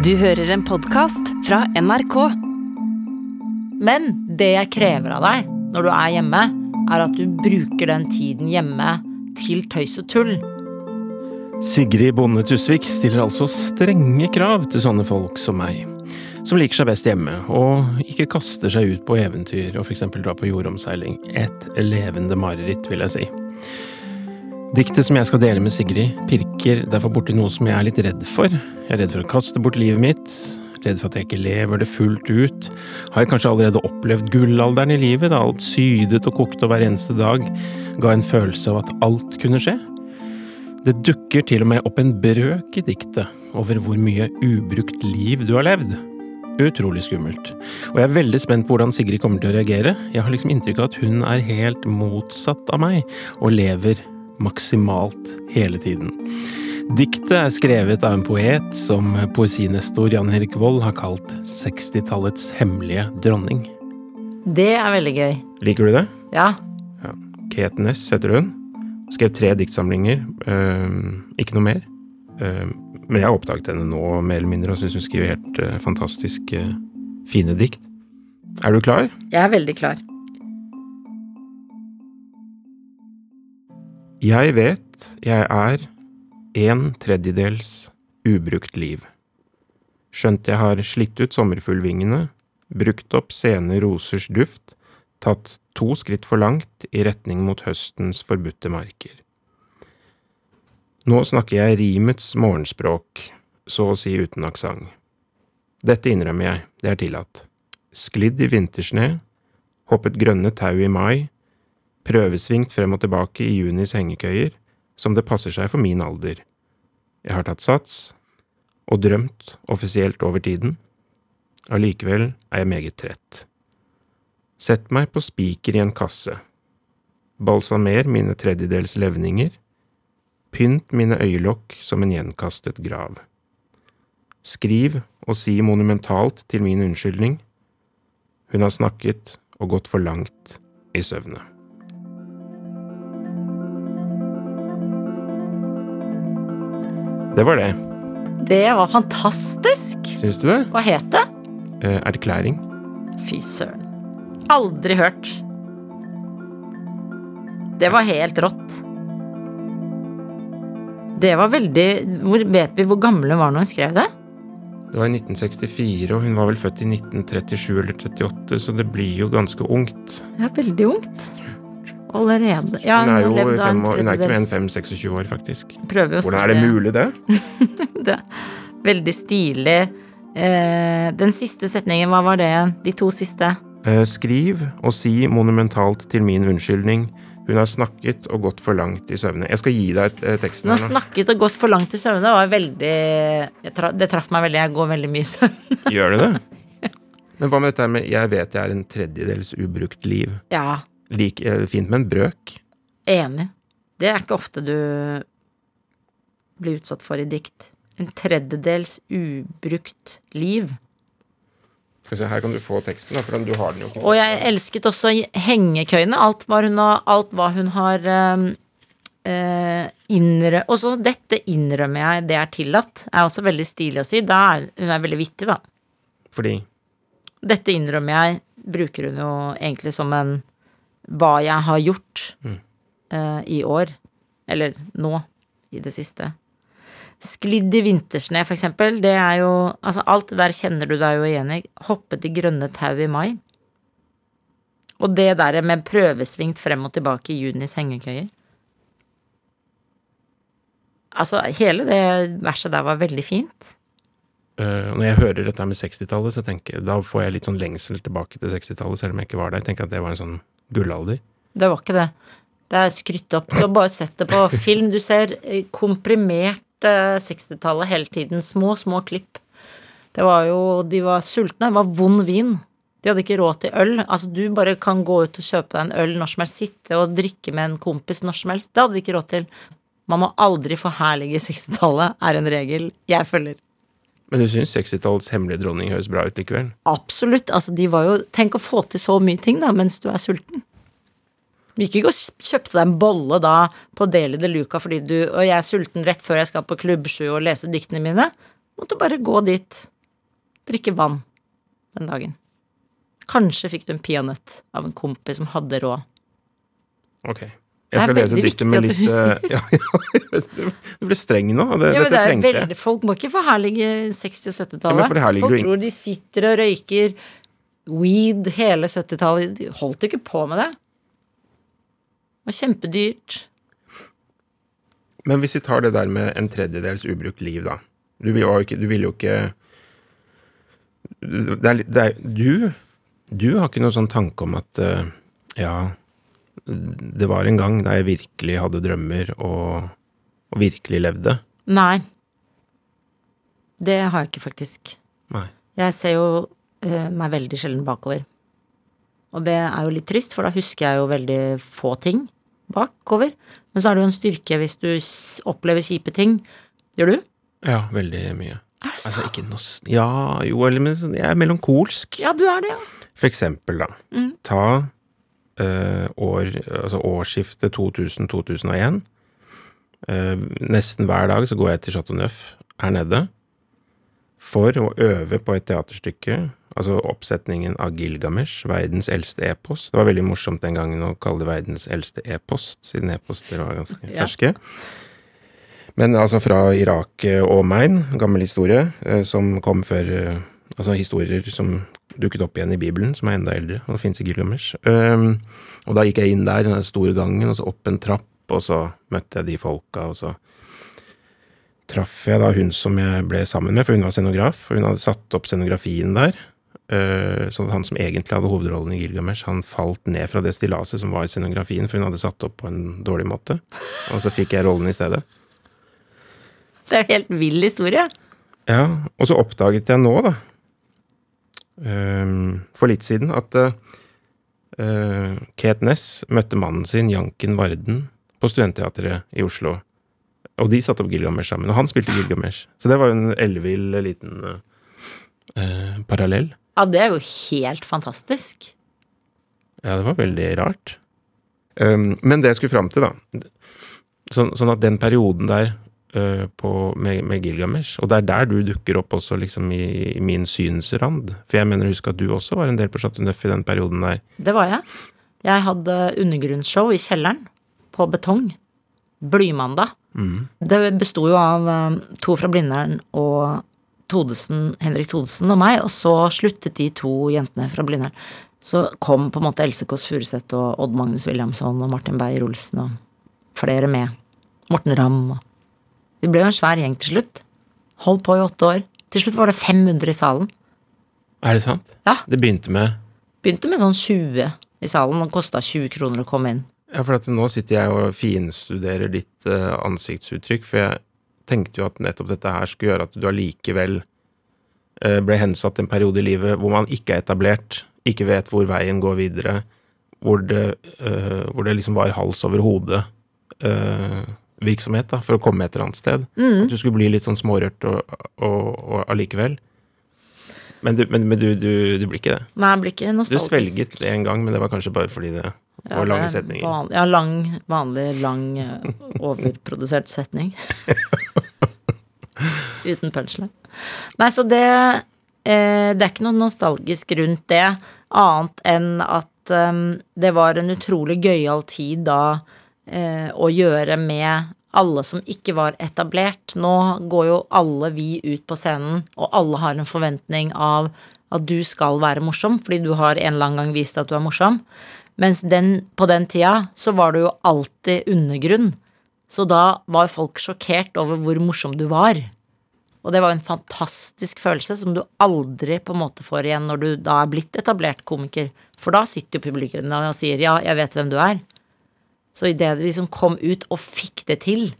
Du hører en podkast fra NRK. Men det jeg krever av deg når du er hjemme, er at du bruker den tiden hjemme til tøys og tull. Sigrid Bonde Tusvik stiller altså strenge krav til sånne folk som meg, som liker seg best hjemme, og ikke kaster seg ut på eventyr og for eksempel drar på jordomseiling. Et levende mareritt, vil jeg si. Diktet som jeg skal dele med Sigrid, pirker derfor borti noe som jeg er litt redd for. Jeg er redd for å kaste bort livet mitt, redd for at jeg ikke lever det fullt ut. Har jeg kanskje allerede opplevd gullalderen i livet, da alt sydet og kokte hver eneste dag ga en følelse av at alt kunne skje? Det dukker til og med opp en brøk i diktet over hvor mye ubrukt liv du har levd. Utrolig skummelt. Og jeg er veldig spent på hvordan Sigrid kommer til å reagere. Jeg har liksom inntrykk av at hun er helt motsatt av meg, og lever maksimalt hele tiden. Diktet er skrevet av en poet som poesinestor Jan Erik Vold har kalt 60-tallets hemmelige dronning. Det er veldig gøy. Liker du det? Ja. Ja. Kate Ness heter hun. Skrev tre diktsamlinger. Uh, ikke noe mer. Uh, men jeg har oppdaget henne nå, mer eller mindre, og syns hun skriver helt uh, fantastisk øh, fine dikt. Er du klar? Jeg er veldig klar. Jeg vet jeg er en tredjedels ubrukt liv. Skjønt jeg har slitt ut sommerfuglvingene, brukt opp sene rosers duft, tatt to skritt for langt i retning mot høstens forbudte marker. Nå snakker jeg rimets morgenspråk, så å si uten aksent. Dette innrømmer jeg, det er tillatt. Sklidd i vintersne, hoppet grønne tau i mai, prøvesvingt frem og tilbake i junis hengekøyer, som det passer seg for min alder. Jeg har tatt sats, og drømt offisielt over tiden. Allikevel er jeg meget trett. Sett meg på spiker i en kasse. Balsamer mine tredjedels levninger. Pynt mine øyelokk som en gjenkastet grav. Skriv og si monumentalt til min unnskyldning. Hun har snakket og gått for langt i søvne. Det var det. Det var fantastisk. Syns du det? Hva het det? Eh, erklæring. Fy søren. Aldri hørt. Det var helt rått. Det var veldig hvor, Vet vi hvor gammel hun var når hun skrev det? Det var i 1964, og hun var vel født i 1937 eller 38, så det blir jo ganske ungt. Ja, veldig ungt. Allerede. Ja, Hun er jo levde fem, hun er ikke mer enn 5-26 år, faktisk. Prøver å Hvordan er det mulig, det? det. Veldig stilig. Eh, den siste setningen, hva var det? De to siste? Eh, skriv og si monumentalt til min unnskyldning. Hun har snakket og gått for langt i søvne. Jeg skal gi deg eh, teksten Hun har snakket og gått for langt i søvne. Det var veldig tra, Det traff meg veldig. Jeg går veldig mye i søvne. Gjør du det? Men hva med dette med 'jeg vet jeg er en tredjedels ubrukt liv'? Ja, Lik, eh, fint med en brøk. enig. Det er ikke ofte du blir utsatt for i dikt. En tredjedels ubrukt liv. Skal vi se, Her kan du få teksten, da, for du har den jo. Og jeg elsket også hengekøyene. Alt, alt hva hun har um, eh, innrø... Og så dette innrømmer jeg, det er tillatt. Er også veldig stilig å si. Da er, hun er veldig vittig, da. Fordi Dette innrømmer jeg, bruker hun jo egentlig som en hva jeg har gjort eh, i år. Eller nå, i det siste. Sklidd i vintersne, for eksempel. Det er jo Altså, alt det der kjenner du deg jo igjen i. Hoppet i grønne tau i mai. Og det der med prøvesvingt frem og tilbake i junis hengekøyer. Altså, hele det verset der var veldig fint. Uh, når jeg hører dette med 60-tallet, så tenker jeg, da får jeg litt sånn lengsel tilbake til 60-tallet, selv om jeg ikke var der. Jeg tenker at det var en sånn gullalder. Det var ikke det. Det er skrytt opp. Du har bare sett det på film. Du ser eh, komprimert eh, 60-tallet hele tiden. Små, små klipp. Det var jo De var sultne. Det var vond vin. De hadde ikke råd til øl. Altså, du bare kan gå ut og kjøpe deg en øl når som helst. Sitte og drikke med en kompis når som helst. Det hadde de ikke råd til. Man må aldri forherlige 60-tallet, er en regel jeg følger. Men du syns 60-tallets hemmelige dronning høres bra ut likevel? Absolutt. Altså, de var jo Tenk å få til så mye ting, da, mens du er sulten. Du gikk ikke og kjøpte deg en bolle da på Deli de Luca fordi du Og jeg er sulten rett før jeg skal på klubbsju og lese diktene mine. Måtte bare gå dit, drikke vann den dagen. Kanskje fikk du en peanøtt av en kompis som hadde råd. Ok. Jeg skal lese diktet med litt eh, ja, ja, Du ble streng nå, det, Ja, men dette det trengte jeg. folk må ikke forherlige 60- og 70-tallet. Ja, folk tror de sitter og røyker weed hele 70-tallet. De holdt ikke på med det. Det var kjempedyrt. Men hvis vi tar det der med en tredjedels ubrukt liv, da. Du vil jo ikke, du vil jo ikke det er, det er, Du du har ikke noen sånn tanke om at eh, ja, det var en gang da jeg virkelig hadde drømmer og, og virkelig levde. Nei. Det har jeg ikke, faktisk. Nei. Jeg ser jo uh, meg veldig sjelden bakover. Og det er jo litt trist, for da husker jeg jo veldig få ting bakover. Men så er det jo en styrke hvis du opplever kjipe ting. Gjør du? Ja, veldig mye. Er det Altså ikke noe Ja, jo, eller men jeg er melankolsk. Ja, du er det, ja. For eksempel, da. Mm. Ta år, altså årsskiftet 2000-2001. Eh, nesten hver dag så går jeg til Chateau Neuf her nede for å øve på et teaterstykke. Altså oppsetningen av Gilgamesh, verdens eldste e-post. Det var veldig morsomt den gangen å kalle det verdens eldste e-post, siden e-poster var ganske Ja. ferske. Men altså fra Irak eh, og Main, gammel historie, eh, som kom før eh, Altså historier som dukket opp igjen i Bibelen, som er enda eldre, og det fins i Gilgamesh. Um, og da gikk jeg inn der, den store gangen, og så opp en trapp, og så møtte jeg de folka, og så traff jeg da hun som jeg ble sammen med, for hun var scenograf, og hun hadde satt opp scenografien der. Uh, sånn at han som egentlig hadde hovedrollen i Gilgamesh, han falt ned fra det stillaset som var i scenografien, for hun hadde satt opp på en dårlig måte. Og så fikk jeg rollen i stedet. Så det er en helt vill historie. Ja, og så oppdaget jeg nå, da, for litt siden, at uh, Kate Ness møtte mannen sin, Janken Varden, på Studentteatret i Oslo. Og de satte opp Gilgamesh sammen, og han spilte Gilgamesh. Så det var jo en ellevill liten uh, parallell. Ja, det er jo helt fantastisk. Ja, det var veldig rart. Um, men det jeg skulle fram til, da Sånn, sånn at den perioden der uh, på, med, med Gilgamesh, og det er der du dukker opp også liksom i, i min synsrand. For jeg mener å huske at du også var en del på Chateau Neuf i den perioden der. Det var jeg. Jeg hadde undergrunnsshow i kjelleren, på betong. Blymandag. Det besto jo av eh, to fra Blindern og Todesen, Henrik Todesen og meg, og så sluttet de to jentene fra Blindern. Så kom på en måte Else Kåss Furuseth og Odd Magnus Williamson og Martin Beyer-Olsen og flere med. Morten Ramm og Vi ble jo en svær gjeng til slutt. Holdt på i åtte år. Til slutt var det 500 i salen. Er det sant? Ja. Det begynte med Begynte med sånn 20 i salen, og kosta 20 kroner å komme inn. Ja, for at nå sitter jeg og finstuderer ditt eh, ansiktsuttrykk, for jeg tenkte jo at nettopp dette her skulle gjøre at du allikevel eh, ble hensatt en periode i livet hvor man ikke er etablert, ikke vet hvor veien går videre, hvor det, eh, hvor det liksom var hals over hode eh, virksomhet da, for å komme et eller annet sted. At du skulle bli litt sånn smårørt og, og, og allikevel. Men, du, men, men du, du, du blir ikke det. Nei, jeg blir ikke nostalgisk. Du svelget det en gang, men det var kanskje bare fordi det var lange er setninger. Van, ja, lang, vanlig, lang, eh, overprodusert setning. Uten punchline. Nei, så det eh, Det er ikke noe nostalgisk rundt det, annet enn at um, det var en utrolig gøyal tid da å gjøre med alle som ikke var etablert. Nå går jo alle vi ut på scenen, og alle har en forventning av at du skal være morsom, fordi du har en eller annen gang vist at du er morsom. Mens den, på den tida så var du jo alltid undergrunn. Så da var folk sjokkert over hvor morsom du var. Og det var en fantastisk følelse som du aldri på en måte får igjen når du da er blitt etablert komiker. For da sitter jo publikum og sier 'ja, jeg vet hvem du er'. Så idet det liksom kom ut og fikk det til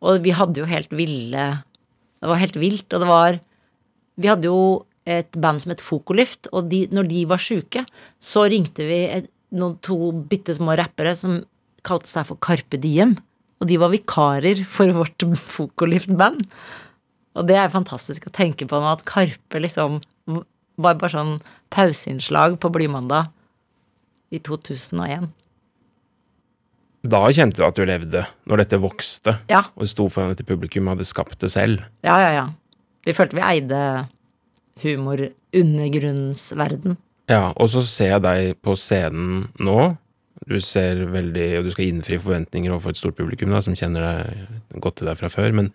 Og vi hadde jo helt ville Det var helt vilt, og det var Vi hadde jo et band som het Fokolift, og de, når de var sjuke, så ringte vi et, noen to bitte små rappere som kalte seg for Carpe Diem. Og de var vikarer for vårt Fokolift-band. Og det er fantastisk å tenke på nå, at Karpe liksom var bare sånn pauseinnslag på Blymandag i 2001. Da kjente du at du levde, når dette vokste, Ja, og sto foran dette publikum og hadde skapt det selv. ja, ja. ja. Vi følte vi eide humor-undergrunnsverden. Ja, og så ser jeg deg på scenen nå. Du ser veldig Og du skal innfri forventninger overfor et stort publikum da, som kjenner deg godt til deg fra før. Men,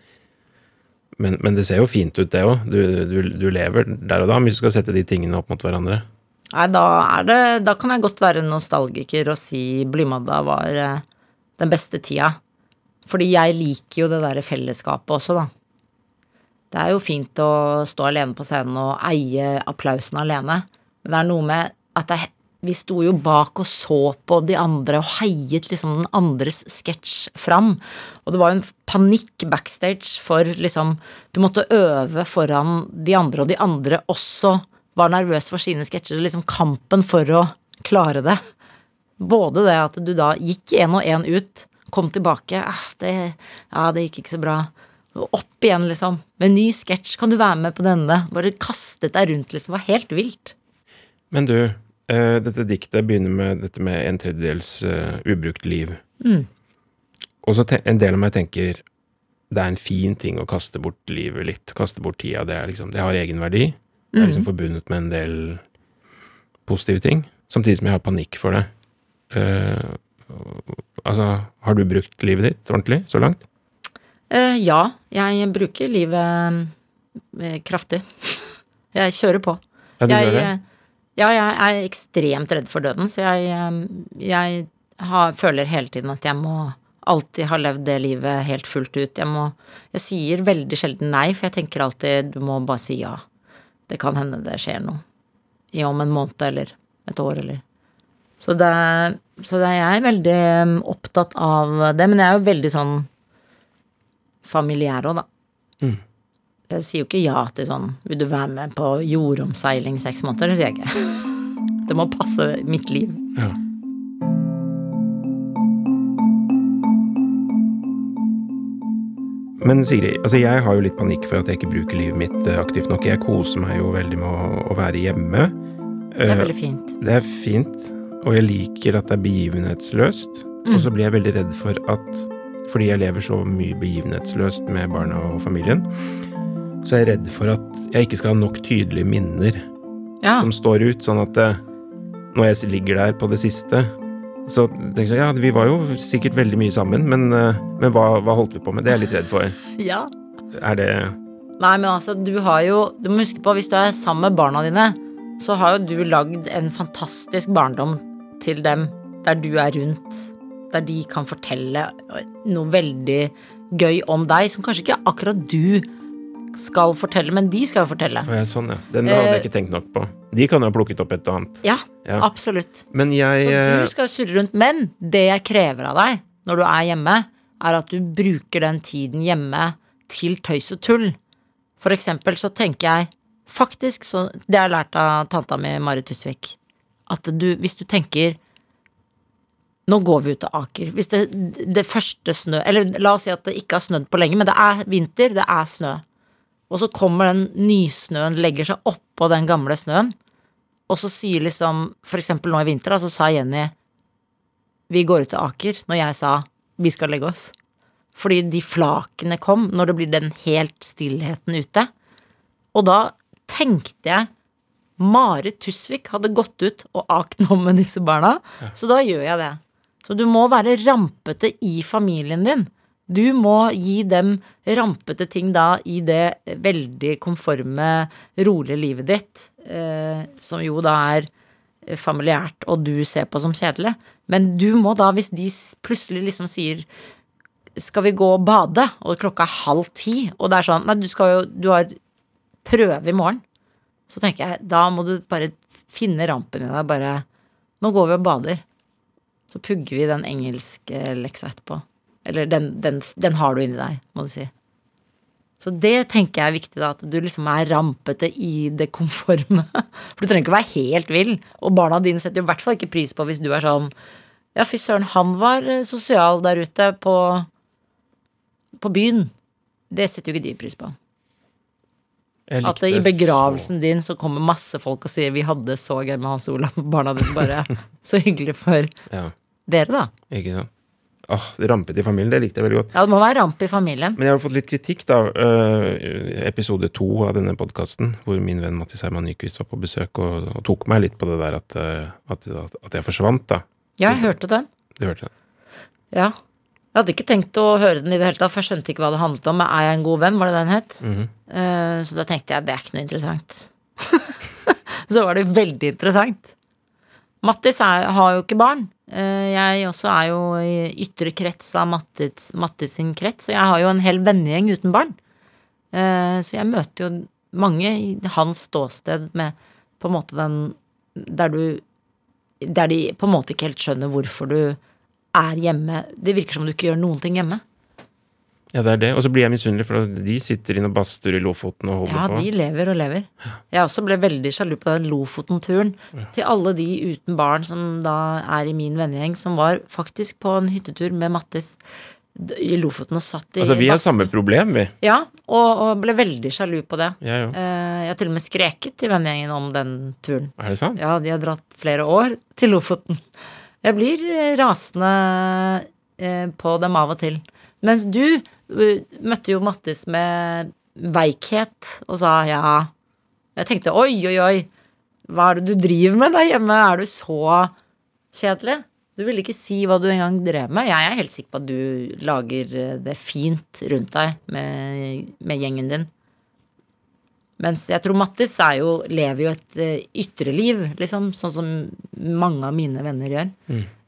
men, men det ser jo fint ut, det òg. Du, du, du lever der og da. Hvis du skal sette de tingene opp mot hverandre. Nei, da det Da kan jeg godt være nostalgiker og si Blymadda var eh, den beste tida. Fordi jeg liker jo det derre fellesskapet også, da. Det er jo fint å stå alene på scenen og eie applausen alene. Men det er noe med at det, vi sto jo bak og så på de andre og heiet liksom den andres sketsj fram. Og det var jo en panikk backstage for liksom Du måtte øve foran de andre, og de andre også var nervøse for sine sketsjer. Liksom kampen for å klare det. Både det at du da gikk én og én ut, kom tilbake eh, det, Ja, det gikk ikke så bra. Opp igjen, liksom. Med ny sketsj. Kan du være med på denne? Bare kastet deg rundt, liksom. Det var helt vilt. Men du, uh, dette diktet begynner med dette med en tredjedels uh, ubrukt liv. Mm. Og så en del av meg tenker det er en fin ting å kaste bort livet litt. Kaste bort tida. Det, er liksom, det har egenverdi. Det er liksom Mm. forbundet med en del positive ting. Samtidig som jeg har panikk for det. Uh, altså, har du brukt livet ditt ordentlig så langt? Eh, ja, jeg bruker livet eh, kraftig. Jeg kjører på. Ja, du jeg, gjør det? eh, Ja, jeg er ekstremt redd for døden, så jeg, eh, jeg har, føler hele tiden at jeg må alltid ha levd det livet helt fullt ut. Jeg må Jeg sier veldig sjelden nei, for jeg tenker alltid du må bare si ja. Det kan hende det skjer noe. I om en måned eller et år eller Så det er Så det er jeg veldig eh, opptatt av det, men jeg er jo veldig sånn familiær òg, da. Mm. Jeg sier jo ikke ja til sånn Vil du være med på jordomseiling seks måneder? Det sier jeg ikke. Det må passe mitt liv. Ja. Men Sigrid, altså jeg har jo litt panikk for at jeg ikke bruker livet mitt eh, aktivt nok. Jeg koser meg jo veldig med å, å være hjemme. Det er Eh, veldig fint. Det er fint, og jeg liker at det er begivenhetsløst. Og så blir jeg veldig redd for at fordi jeg lever så mye begivenhetsløst med barna og familien, så er jeg redd for at jeg ikke skal ha nok tydelige minner Ja. som står ut, sånn at eh, når jeg ligger der på det siste, så tenker jeg ja, vi var jo sikkert veldig mye sammen, men, eh, men hva, hva holdt vi på med? Det er jeg litt redd for. ja. Er det Nei, men altså, du har jo Du må huske på, hvis du er sammen med barna dine, så har jo du lagd en fantastisk barndom til dem, der du er rundt, der de kan fortelle noe veldig gøy om deg, som kanskje ikke akkurat du skal fortelle, men de skal fortelle. Ja, sånn, ja. Den hadde jeg Eh, ikke tenkt nok på. De kan jo ha plukket opp et og annet. Ja, Ja. absolutt. Men jeg Så eh, du skal surre rundt. Men det jeg krever av deg når du er hjemme, er at du bruker den tiden hjemme til tøys og tull. For eksempel så tenker jeg faktisk så Det har jeg lært av tanta mi Marit Tusvik. At du, hvis du tenker Nå går vi ut til Aker. Hvis det, det første snø Eller la oss si at det ikke har snødd på lenge, men det er vinter, det er snø. Og så kommer den nysnøen, legger seg oppå den gamle snøen. Og så sier liksom, for eksempel nå i vinter, så sa Jenny vi går ut til Aker, når jeg sa vi skal legge oss. Fordi de flakene kom når det blir den helt stillheten ute. Og da tenkte jeg Marit Tusvik hadde gått ut og akt noe med disse barna, så da gjør jeg det. Så du må være rampete i familien din. Du må gi dem rampete ting da i det veldig konforme, rolige livet ditt, eh, som jo da er familiært og du ser på som kjedelig. Men du må da, hvis de plutselig liksom sier skal vi gå og bade, og klokka er halv ti, og det er sånn Nei, du skal jo Du har prøve i morgen. Så tenker jeg, da må du bare finne rampen i deg, bare Nå går vi og bader. Så pugger vi den engelske leksa etterpå. Eller den, den, den har du inni deg, må du si. Så det tenker jeg er viktig, da, at du liksom er rampete i det konforme. For du trenger ikke være helt vill. Og barna dine setter jo i hvert fall ikke pris på hvis du er sånn Ja, fy søren, han var eh, sosial der ute på, på byen. Det setter jo ikke de pris på. At i i så- begravelsen din så kommer masse folk og sier 'vi hadde så gøy med Hans Olav'. Barna dine bare Så hyggelig for Ja, dere, da. ikke sant. Åh, Rampete rampet i familien, det likte jeg veldig godt. Ja, det må være ramp i familien. Men jeg har fått litt kritikk, da. øh, episode to av denne podkasten, hvor min venn Mattis Herman Nyquist var på besøk og, og, tok meg litt på det der at, øh, at, at jeg forsvant, da. Ja, jeg hørte den. Du hørte den. Ja. Jeg hadde ikke tenkt å høre den i det hele tatt, for jeg skjønte ikke hva det handlet om. Men Er jeg en god venn, var det den het? Mhm. Eh, så da tenkte jeg det er ikke noe interessant. så var det veldig interessant. Mattis er, har jo ikke barn. Eh, jeg også er jo i ytre krets av Mattis, Mattis sin krets, og jeg har jo en hel vennegjeng uten barn. Eh, så jeg møter jo mange i hans ståsted med på en måte den Der du Der de på en måte ikke helt skjønner hvorfor du er hjemme. Det virker som du ikke gjør noen ting hjemme. Ja, det er det. Og så blir jeg misunnelig, for de sitter inne og badstuer i Lofoten og holder Ja, på. de lever og lever. Jeg også ble veldig sjalu på den Lofoten-turen. Til alle de uten barn som da er i min vennegjeng, som var faktisk på en hyttetur med Mattis i Lofoten og satt i Altså, vi har samme problem, vi. Ja, og, og ble veldig sjalu på det. Jeg. Eh, Jeg har til og med skreket til vennegjengen om den turen. Er det sant? Ja, de har dratt flere år til Lofoten. Jeg blir eh, rasende eh, på dem av og til. Mens du eh, møtte jo Mattis med veikhet og sa ja. Jeg tenkte oi, oi, oi, hva er det du driver med der hjemme? Er du så kjedelig? Du ville ikke si hva du engang drev med. Jeg er helt sikker på at du lager det fint rundt deg med, med gjengen din. Mens jeg tror Mattis jo, lever jo et ytre liv, liksom, sånn som mange av mine venner gjør.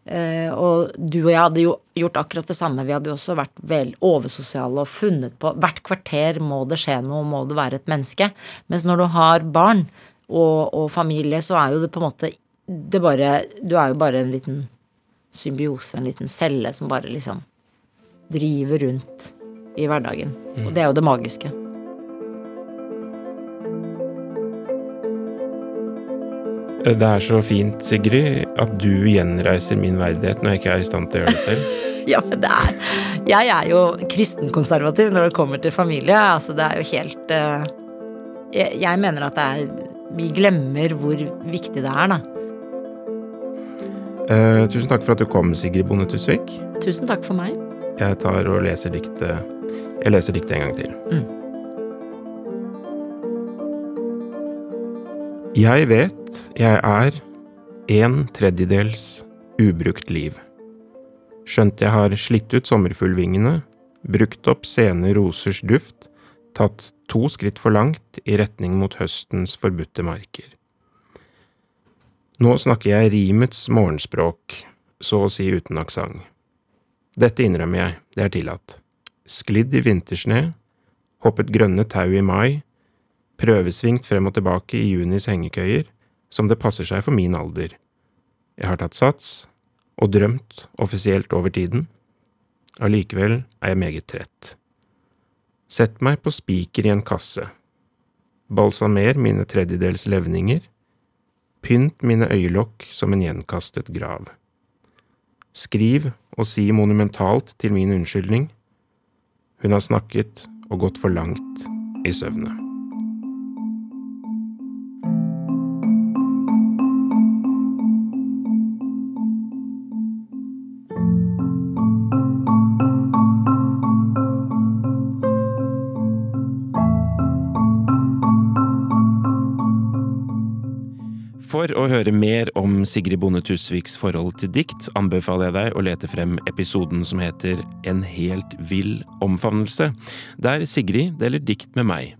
Eh, og du og jeg hadde jo gjort akkurat det samme. Vi hadde jo også vært vel oversosiale og funnet på Hvert kvarter må det skje noe, må det være et menneske. Mens når du har barn og, og familie, så er jo det på en måte det bare Du er jo bare en liten symbiose, en liten celle som bare liksom driver rundt i hverdagen. Og det er jo det magiske. Det er så fint, Sigrid, at du gjenreiser min verdighet når jeg ikke er i stand til å gjøre det selv. Ja, men det er Jeg er jo kristenkonservativ når det kommer til familie. Altså, det er jo helt uh, jeg, jeg mener at det er Vi glemmer hvor viktig det er, da. Uh, tusen takk for at du kom, Sigrid Bonde Tusvik. Tusen takk for meg. Jeg tar og leser diktet Jeg leser diktet en gang til. Mm. Jeg vet jeg er en tredjedels ubrukt liv. Skjønt jeg har slitt ut sommerfuglvingene, brukt opp sene rosers duft, tatt to skritt for langt i retning mot høstens forbudte marker. Nå snakker jeg rimets morgenspråk, så å si uten aksent. Dette innrømmer jeg, det er tillatt. Sklidd i vintersne, hoppet grønne tau i mai, prøvesvingt frem og tilbake i junis hengekøyer, som det passer seg for min alder. Jeg har tatt sats, og drømt offisielt over tiden. Allikevel er jeg meget trett. Sett meg på spiker i en kasse. Balsamer mine tredjedels levninger. Pynt mine øyelokk som en gjenkastet grav. Skriv og si monumentalt til min unnskyldning. Hun har snakket og gått for langt i søvne. For å høre mer om Sigrid Bonde Tusviks forhold til dikt, anbefaler jeg deg å lete frem episoden som heter En helt vill omfavnelse, der Sigrid deler dikt med meg.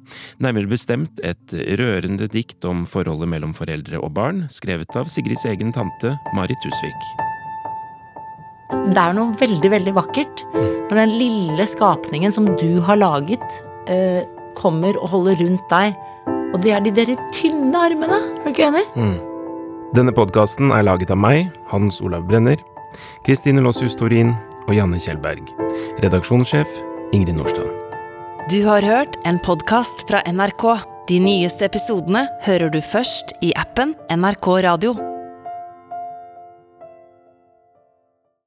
Nærmere bestemt et rørende dikt om forholdet mellom foreldre og barn, skrevet av Sigrids egen tante Marit Tusvik. Det er noe veldig, veldig vakkert når den lille skapningen som du har laget, eh, kommer og holder rundt deg. Og det er de der tynne armene. Er du ikke enig? Denne podkasten er laget av meg, Hans Olav Brenner, Kristine Lossius Torin og Janne Kjellberg. Redaksjonssjef Ingrid Nordstad. Du har hørt en podkast fra NRK. De nyeste episodene hører du først i appen NRK Radio.